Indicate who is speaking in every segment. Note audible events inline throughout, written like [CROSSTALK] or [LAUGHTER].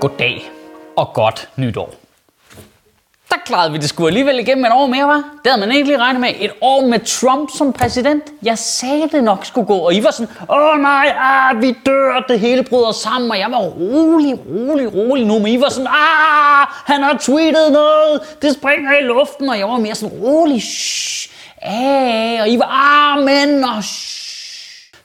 Speaker 1: Goddag og godt nytår. Der klarede vi det sgu alligevel igennem et år mere, var? Det havde man ikke lige regnet med. Et år med Trump som præsident. Jeg sagde det nok skulle gå, og I var sådan, åh nej, ah, vi dør, det hele bryder sammen, og jeg var rolig, rolig, rolig nu, men I var sådan, ah, han har tweetet noget, det springer i luften, og jeg var mere sådan, rolig, shh, ah, og I var, ah, men, og shh.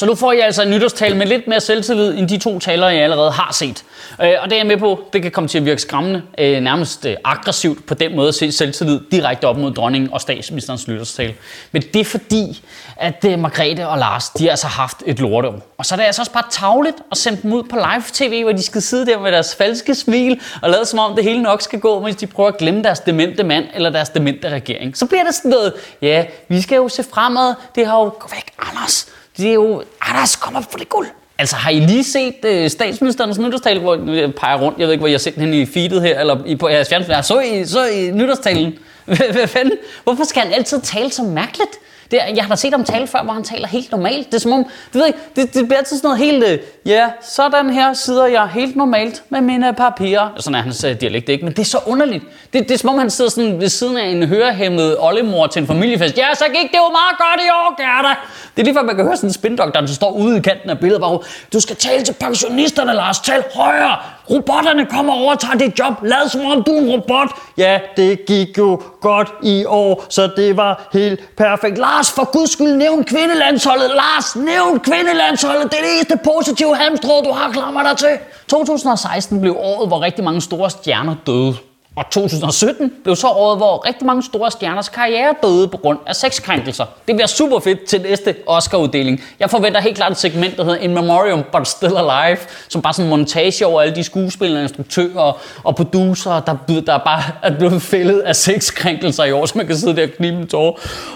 Speaker 1: Så nu får jeg altså en nytårstale med lidt mere selvtillid end de to taler, jeg allerede har set. Øh, og det er jeg med på, det kan komme til at virke skræmmende, øh, nærmest øh, aggressivt på den måde at se selvtillid direkte op mod dronningen og statsministerens nytårstale. Men det er fordi, at Margrethe og Lars, de har altså haft et lorteår. Og så er det altså også bare tavligt at sende dem ud på live tv, hvor de skal sidde der med deres falske smil og lade som om det hele nok skal gå, mens de prøver at glemme deres demente mand eller deres demente regering. Så bliver det sådan noget, ja, vi skal jo se fremad, det har jo væk, Anders det er jo, Anders, kom op for det guld. Altså, har I lige set øh, statsministerens nytårstale, hvor jeg peger rundt, jeg ved ikke, hvor jeg har set den i feedet her, eller i, på jeres fjernsyn, så I, så I nytårstalen. [LAUGHS] Hvad fanden? Hvorfor skal han altid tale så mærkeligt? Det, jeg har da set ham tale før, hvor han taler helt normalt. Det er som om, du ved ikke, det, det bliver altid sådan noget helt, øh, ja, sådan her sidder jeg helt normalt med mine papirer. Sådan er hans øh, dialekt ikke, men det er så underligt. Det, det er som om, han sidder sådan ved siden af en hørehæmmet oldemor til en familiefest. Ja, så gik det jo meget godt i år, Gerda. Det er lige før, man kan høre sådan en spindoktor, der står ude i kanten af billedet, bare, du skal tale til pensionisterne, Lars, tal højere. Robotterne kommer og overtager dit job. Lad som om du er en robot. Ja, det gik jo godt i år, så det var helt perfekt. Lars, for guds skyld, nævn kvindelandsholdet. Lars, nævn kvindelandsholdet. Det er det eneste positive hamstrå, du har klamret dig til. 2016 blev året, hvor rigtig mange store stjerner døde. Og 2017 blev så året, hvor rigtig mange store stjerners karriere døde på grund af sexkrænkelser. Det bliver super fedt til næste Oscar-uddeling. Jeg forventer helt klart et segment, der hedder In Memoriam But Still Alive, som bare sådan en montage over alle de skuespillere, instruktører og producer, der, der bare er blevet fældet af sexkrænkelser i år, så man kan sidde der og knibe en tårer.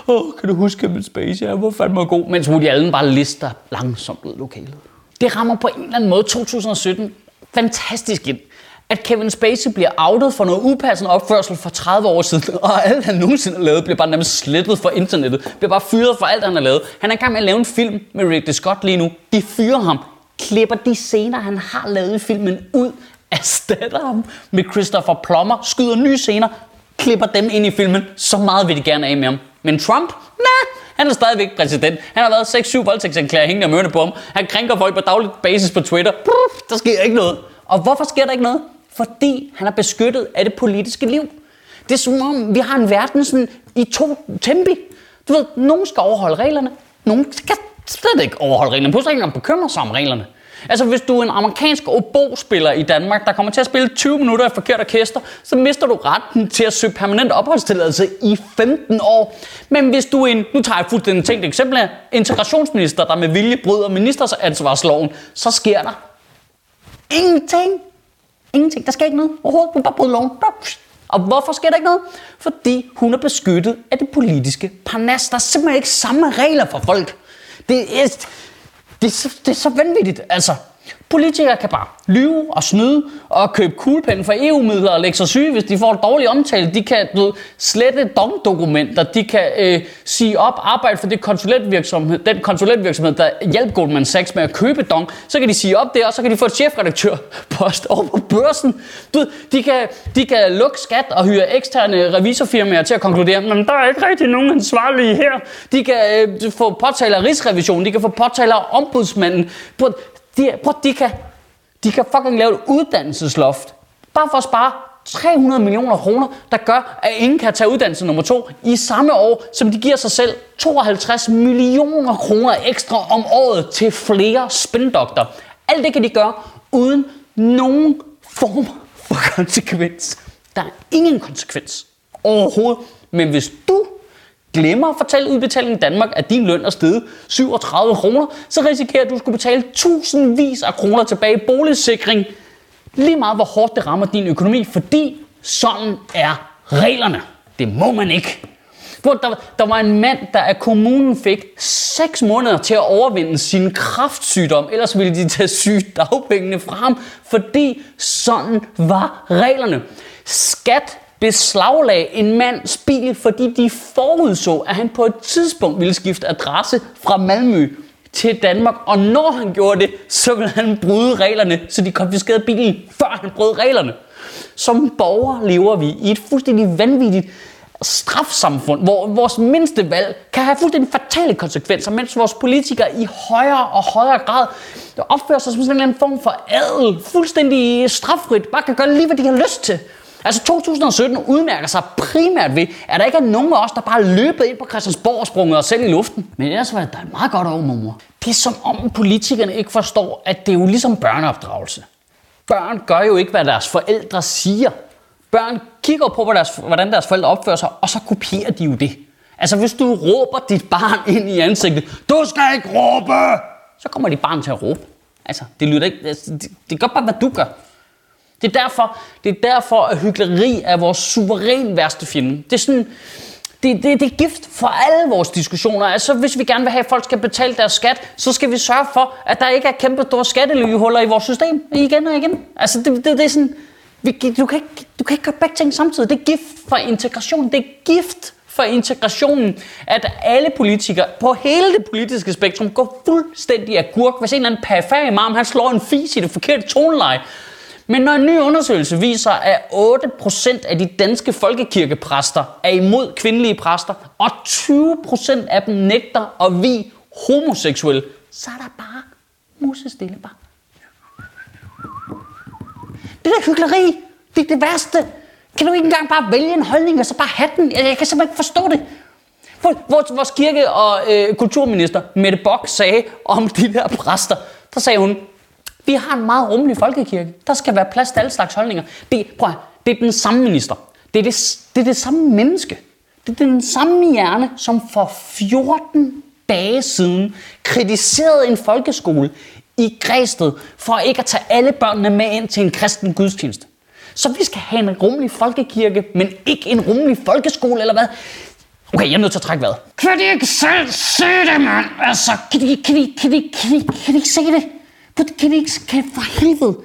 Speaker 1: Åh, oh, kan du huske min Space? Jeg Hvor fandme god. Mens Woody Allen bare lister langsomt ud lokalet. Det rammer på en eller anden måde 2017 fantastisk ind at Kevin Spacey bliver outet for noget upassende opførsel for 30 år siden, [LAUGHS] og alt han nogensinde har lavet bliver bare nærmest slettet fra internettet, bliver bare fyret for alt, han har lavet. Han er i gang med at lave en film med Ridley Scott lige nu. De fyrer ham, klipper de scener, han har lavet i filmen ud, erstatter ham med Christopher Plummer, skyder nye scener, klipper dem ind i filmen. Så meget vil de gerne af med ham. Men Trump? Nej, han er stadigvæk præsident. Han har været 6-7 voldtægtsanklager hængende og på ham. Han krænker folk på daglig basis på Twitter. Der sker ikke noget. Og hvorfor sker der ikke noget? Fordi han er beskyttet af det politiske liv. Det er som om, vi har en verden sådan i to tempi. Du ved, nogen skal overholde reglerne, nogen skal slet ikke overholde reglerne. Pludselig ikke engang bekymre sig om reglerne. Altså hvis du er en amerikansk obo-spiller i Danmark, der kommer til at spille 20 minutter af forkert orkester, så mister du retten til at søge permanent opholdstilladelse i 15 år. Men hvis du er en, nu tager jeg fuldstændig tænkt eksempel af, integrationsminister, der med vilje bryder ministeransvarsloven, så sker der ingenting. Ingenting. Der sker ikke noget overhovedet. Hun bare bryder loven. Og hvorfor sker der ikke noget? Fordi hun er beskyttet af det politiske parnas. Der er simpelthen ikke samme regler for folk. Det er, det er, så, det er så vanvittigt. Altså, Politikere kan bare lyve og snyde og købe kuglepen for EU-midler og lægge sig syge, hvis de får en dårlig omtale. De kan du, slette dongdokumenter, de kan øh, sige op arbejde for det konsulentvirksomhed, den konsulentvirksomhed, der hjælper Goldman Sachs med at købe dong. Så kan de sige op der, og så kan de få et chefredaktørpost [LAUGHS] over på børsen. Du, de, kan, de kan lukke skat og hyre eksterne revisorfirmaer til at konkludere, men der er ikke rigtig nogen ansvarlige her. De kan øh, få påtaler af rigsrevisionen, de kan få påtaler af ombudsmanden. De, prøv, de, kan, de kan fucking lave et uddannelsesloft. Bare for at spare 300 millioner kroner, der gør, at ingen kan tage uddannelse nummer to i samme år, som de giver sig selv 52 millioner kroner ekstra om året til flere spindokter. Alt det kan de gøre uden nogen form for [LAUGHS] konsekvens. Der er ingen konsekvens overhovedet. Men hvis du glemmer at fortælle Udbetaling Danmark, at din løn er steget 37 kroner, så risikerer du at skulle betale tusindvis af kroner tilbage i boligsikring, lige meget hvor hårdt det rammer din økonomi, fordi sådan er reglerne. Det må man ikke. Der, der var en mand, der af kommunen fik 6 måneder til at overvinde sin kraftsygdom, ellers ville de tage sygdagpengene fra ham, fordi sådan var reglerne. Skat beslaglagde en mands bil, fordi de forudså, at han på et tidspunkt ville skifte adresse fra Malmø til Danmark, og når han gjorde det, så ville han bryde reglerne, så de konfiskerede bilen, før han brød reglerne. Som borger lever vi i et fuldstændig vanvittigt strafsamfund, hvor vores mindste valg kan have fuldstændig fatale konsekvenser, mens vores politikere i højere og højere grad opfører sig som sådan en form for adel, fuldstændig straffrit, bare kan gøre lige, hvad de har lyst til. Altså 2017 udmærker sig primært ved, at der ikke er nogen af os, der bare løbet ind på Christiansborg og sprunget os selv i luften. Men ellers var det et meget godt år, mor. Det er som om politikerne ikke forstår, at det er jo ligesom børneopdragelse. Børn gør jo ikke, hvad deres forældre siger. Børn kigger på, hvordan deres forældre opfører sig, og så kopierer de jo det. Altså hvis du råber dit barn ind i ansigtet, du skal ikke råbe, så kommer dit barn til at råbe. Altså, det lyder ikke, altså, det, det gør bare, hvad du gør. Det er derfor, det er derfor at hyggeleri er vores suveræn værste fjende. Det er sådan, det, det, det er gift for alle vores diskussioner. Altså, hvis vi gerne vil have, at folk skal betale deres skat, så skal vi sørge for, at der ikke er kæmpe store skattelyhuller i vores system igen og igen. Altså, det, det, det er sådan, vi, du, kan ikke, du kan ikke gøre begge ting samtidig. Det er gift for integration. Det er gift for integrationen, at alle politikere på hele det politiske spektrum går fuldstændig agurk. Hvis en eller anden perifær imam, han slår en fis i det forkerte toneleje, men når en ny undersøgelse viser, at 8% af de danske folkekirkepræster er imod kvindelige præster, og 20% af dem nægter at vi homoseksuelle, så er der bare musestille bare. Det der hyggeleri, det er det værste. Kan du ikke engang bare vælge en holdning, og så bare have den? Jeg, jeg kan simpelthen ikke forstå det. Vores, vores kirke- og øh, kulturminister, Mette Bock, sagde om de der præster, der sagde hun, vi har en meget rummelig folkekirke. Der skal være plads til alle slags holdninger. Det, prøv at, det er den samme minister. Det er det, det er det samme menneske. Det er den samme hjerne, som for 14 dage siden kritiserede en folkeskole i Græsted for ikke at tage alle børnene med ind til en kristen gudstjeneste. Så vi skal have en rummelig folkekirke, men ikke en rummelig folkeskole, eller hvad? Okay, jeg er nødt til at trække vejret. Kan de ikke selv se det, mand? Altså, kan de, kan de, kan de, kan de, kan de ikke se det? Kan de ikke, kan for helvede?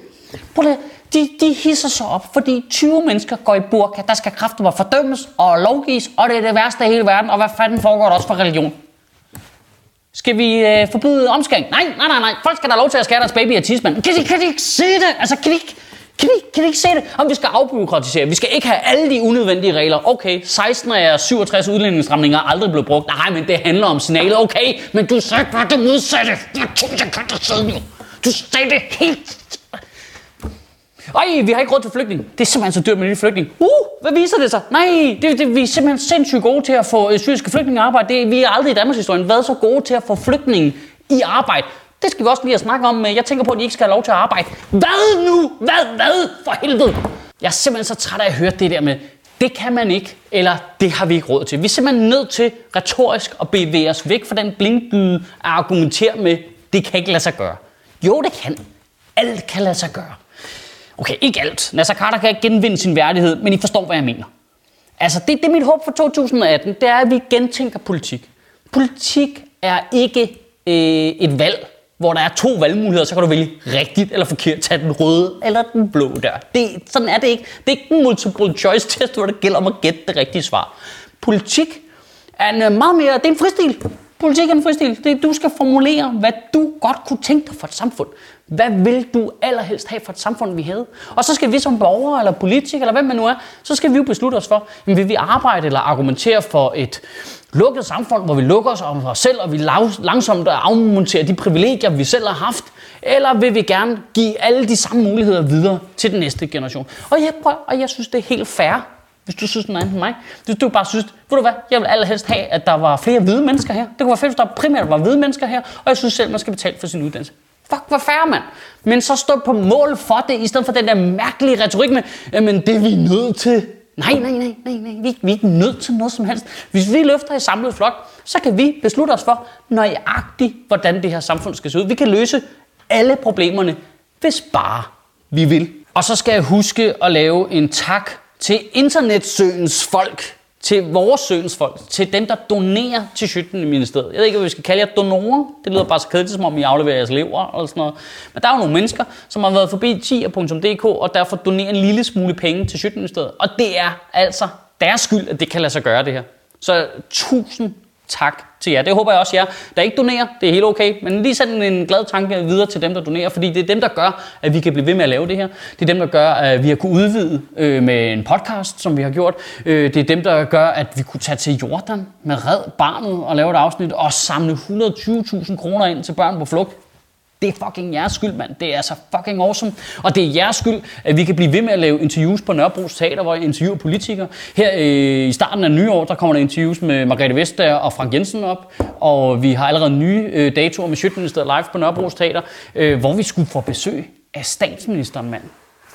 Speaker 1: Prøv det, de, de hisser sig op, fordi 20 mennesker går i burka, der skal kræfter fordømmes og lovgives, og det er det værste af hele verden, og hvad fanden foregår der også for religion? Skal vi øh, forbyde omskæring? Nej, nej, nej, nej. Folk skal da lov til at skære deres baby af tidsmand. Kan de, kan de ikke se det? Altså, kan de ikke, kan de, kan de ikke se det? Om vi skal afbyråkratisere. Vi skal ikke have alle de unødvendige regler. Okay, 16 af 67 udlændingsstramninger er aldrig blevet brugt. Nej, men det handler om signalet. Okay, men du sagde bare det modsatte. Jeg to sekunder siden du sagde det helt ej, vi har ikke råd til flygtning. Det er simpelthen så dyrt med de flygtning. Uh, hvad viser det sig? Nej, det, det, vi er simpelthen sindssygt gode til at få øh, syriske flygtninge arbejde. Det, vi er aldrig i Danmarks historie været så gode til at få flygtninge i arbejde. Det skal vi også lige at snakke om. Jeg tænker på, at de ikke skal have lov til at arbejde. Hvad nu? Hvad? Hvad? For helvede! Jeg er simpelthen så træt af at høre det der med, det kan man ikke, eller det har vi ikke råd til. Vi er simpelthen nødt til retorisk at bevæge os væk fra den blinkbyde at argumentere med, det kan ikke lade sig gøre. Jo, det kan. Alt kan lade sig gøre. Okay, ikke alt. Nasser Carter kan ikke genvinde sin værdighed, men I forstår, hvad jeg mener. Altså, det, det er mit håb for 2018, det er, at vi gentænker politik. Politik er ikke øh, et valg, hvor der er to valgmuligheder, så kan du vælge rigtigt eller forkert, tage den røde eller den blå der. Det, sådan er det ikke. Det er ikke en multiple choice test, hvor det gælder om at gætte det rigtige svar. Politik er en øh, meget mere, det er en fristil. Politik er en fristil. Det er, du skal formulere, hvad du godt kunne tænke dig for et samfund. Hvad vil du allerhelst have for et samfund, vi havde? Og så skal vi som borgere eller politikere, eller hvem man nu er, så skal vi jo beslutte os for, jamen, vil vi arbejde eller argumentere for et lukket samfund, hvor vi lukker os om os selv, og vi langsomt afmonterer de privilegier, vi selv har haft, eller vil vi gerne give alle de samme muligheder videre til den næste generation? Og jeg, prøver, og jeg synes, det er helt fair, hvis du synes noget andet end mig. Hvis du bare synes, ved du hvad, jeg vil allerhelst have, at der var flere hvide mennesker her. Det kunne være fedt, hvis der primært var hvide mennesker her, og jeg synes selv, man skal betale for sin uddannelse. Fuck, hvor færre, mand. Men så stå på mål for det, i stedet for den der mærkelige retorik med, jamen det er vi nødt til. Nej, nej, nej, nej, nej. Vi, vi er ikke nødt til noget som helst. Hvis vi løfter i samlet flok, så kan vi beslutte os for nøjagtigt, hvordan det her samfund skal se ud. Vi kan løse alle problemerne, hvis bare vi vil. Og så skal jeg huske at lave en tak til internetsøens folk til vores sønsfolk, til dem, der donerer til Sjøttenministeriet. Jeg ved ikke, hvad vi skal kalde jer donorer. Det lyder bare så kedeligt, som om I afleverer jeres lever eller sådan noget. Men der er jo nogle mennesker, som har været forbi tier.dk og derfor donerer en lille smule penge til Sjøttenministeriet. Og det er altså deres skyld, at det kan lade sig gøre det her. Så tusind tak til jer. Det håber jeg også jer, der ikke donerer. Det er helt okay. Men lige send en glad tanke videre til dem, der donerer, fordi det er dem, der gør, at vi kan blive ved med at lave det her. Det er dem, der gør, at vi har kunnet udvide øh, med en podcast, som vi har gjort. Øh, det er dem, der gør, at vi kunne tage til Jordan med Red Barnet og lave et afsnit og samle 120.000 kroner ind til børn på flugt. Det er fucking jeres skyld, mand. Det er så fucking awesome. Og det er jeres skyld, at vi kan blive ved med at lave interviews på Nørrebro Teater, hvor jeg interviewer politikere. Her øh, i starten af nyår, der kommer der interviews med Margrethe Vestager og Frank Jensen op. Og vi har allerede nye øh, datoer med Sjøtministeriet live på Nørrebro Teater, øh, hvor vi skulle få besøg af statsministeren, mand.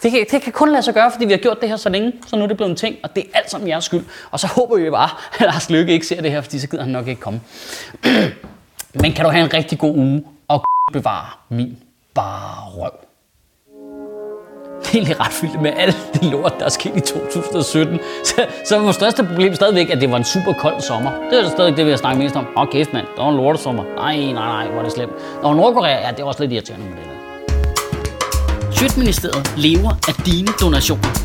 Speaker 1: Det kan, det kan kun lade sig gøre, fordi vi har gjort det her så længe, så nu er det blevet en ting, og det er alt sammen jeres skyld. Og så håber vi bare, at Lars Løkke ikke ser det her, fordi så gider han nok ikke komme. [CLEARS THROAT] Men kan du have en rigtig god uge, bevare min bare røv. Det er egentlig ret fyldt med alt det lort, der er sket i 2017. Så, så var vores største problem stadigvæk, at det var en super kold sommer. Det er stadig det, vi har snakket mest om. Åh, oh, kæft mand, der var en lortesommer. Nej, nej, nej, hvor er det slemt. Nå, Nordkorea, ja, det var også lidt irriterende med det der. Sjøtministeriet lever af dine donationer.